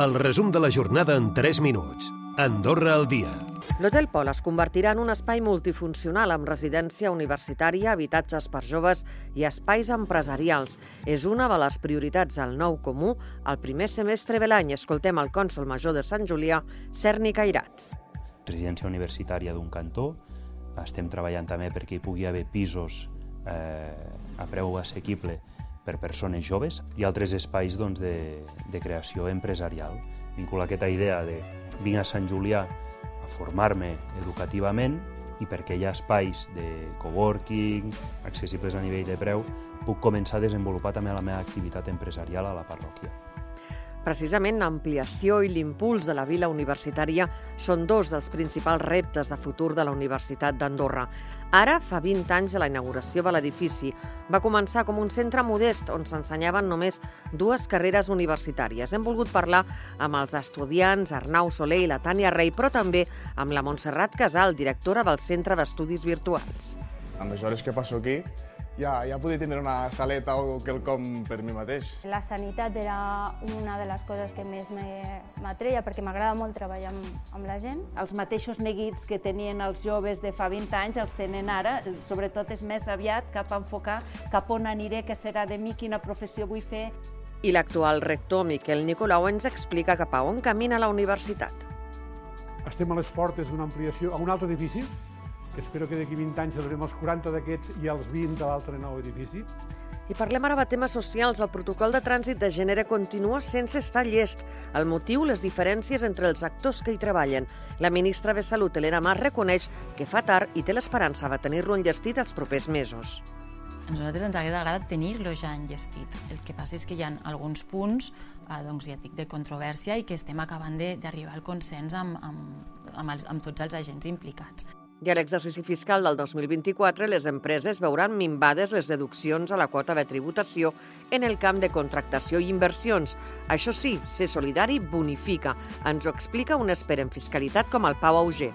El resum de la jornada en 3 minuts. Andorra al dia. L'Hotel Pol es convertirà en un espai multifuncional amb residència universitària, habitatges per joves i espais empresarials. És una de les prioritats al nou comú al primer semestre de l'any. Escoltem el cònsol major de Sant Julià, Cerni Cairat. Residència universitària d'un cantó. Estem treballant també perquè hi pugui haver pisos eh, a preu assequible per persones joves i altres espais doncs, de, de creació empresarial. Vincular aquesta idea de vinc a Sant Julià a formar-me educativament i perquè hi ha espais de coworking accessibles a nivell de preu, puc començar a desenvolupar també la meva activitat empresarial a la parròquia. Precisament l'ampliació i l'impuls de la vila universitària són dos dels principals reptes de futur de la Universitat d'Andorra. Ara fa 20 anys de la inauguració de l'edifici. Va començar com un centre modest on s'ensenyaven només dues carreres universitàries. Hem volgut parlar amb els estudiants Arnau Soler i la Tània Rei, però també amb la Montserrat Casal, directora del Centre d'Estudis Virtuals. Les hores que passo aquí, ja, ja podia tindre una saleta o quelcom per mi mateix. La sanitat era una de les coses que més m'atreia perquè m'agrada molt treballar amb, amb la gent. Els mateixos neguits que tenien els joves de fa 20 anys els tenen ara, sobretot és més aviat cap a enfocar cap on aniré, què serà de mi, quina professió vull fer. I l'actual rector Miquel Nicolau ens explica cap a on camina la universitat. Estem a les portes d'una ampliació a un altre edifici, espero que d'aquí 20 anys celebrem els 40 d'aquests i els 20 de l'altre nou edifici. I parlem ara de temes socials. El protocol de trànsit de gènere continua sense estar llest. El motiu, les diferències entre els actors que hi treballen. La ministra de Salut, Helena Mar, reconeix que fa tard i té l'esperança de tenir-lo enllestit els propers mesos. A nosaltres ens hauria agradat tenir-lo ja enllestit. El que passa és que hi ha alguns punts eh, doncs, ja dic, de controvèrsia i que estem acabant d'arribar al consens amb, amb, amb, els, amb tots els agents implicats. I a l'exercici fiscal del 2024, les empreses veuran minvades les deduccions a la quota de tributació en el camp de contractació i inversions. Això sí, ser solidari bonifica. Ens ho explica un expert en fiscalitat com el Pau Auger.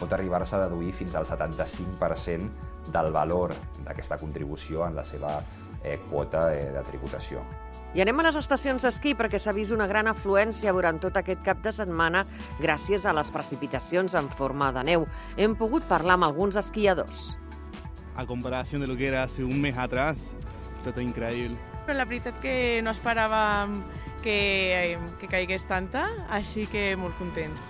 Pot arribar-se a deduir fins al 75% del valor d'aquesta contribució en la seva eh, quota eh, de tributació. I anem a les estacions d'esquí perquè s'ha vist una gran afluència durant tot aquest cap de setmana gràcies a les precipitacions en forma de neu. Hem pogut parlar amb alguns esquiadors. A comparació de lo que era hace un mes atrás, tot increïble. Però la veritat que no esperàvem que, que caigués tanta, així que molt contents.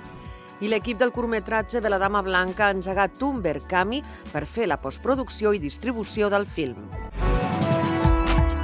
I l'equip del curtmetratge de la Dama Blanca ha engegat un Berkami per fer la postproducció i distribució del film.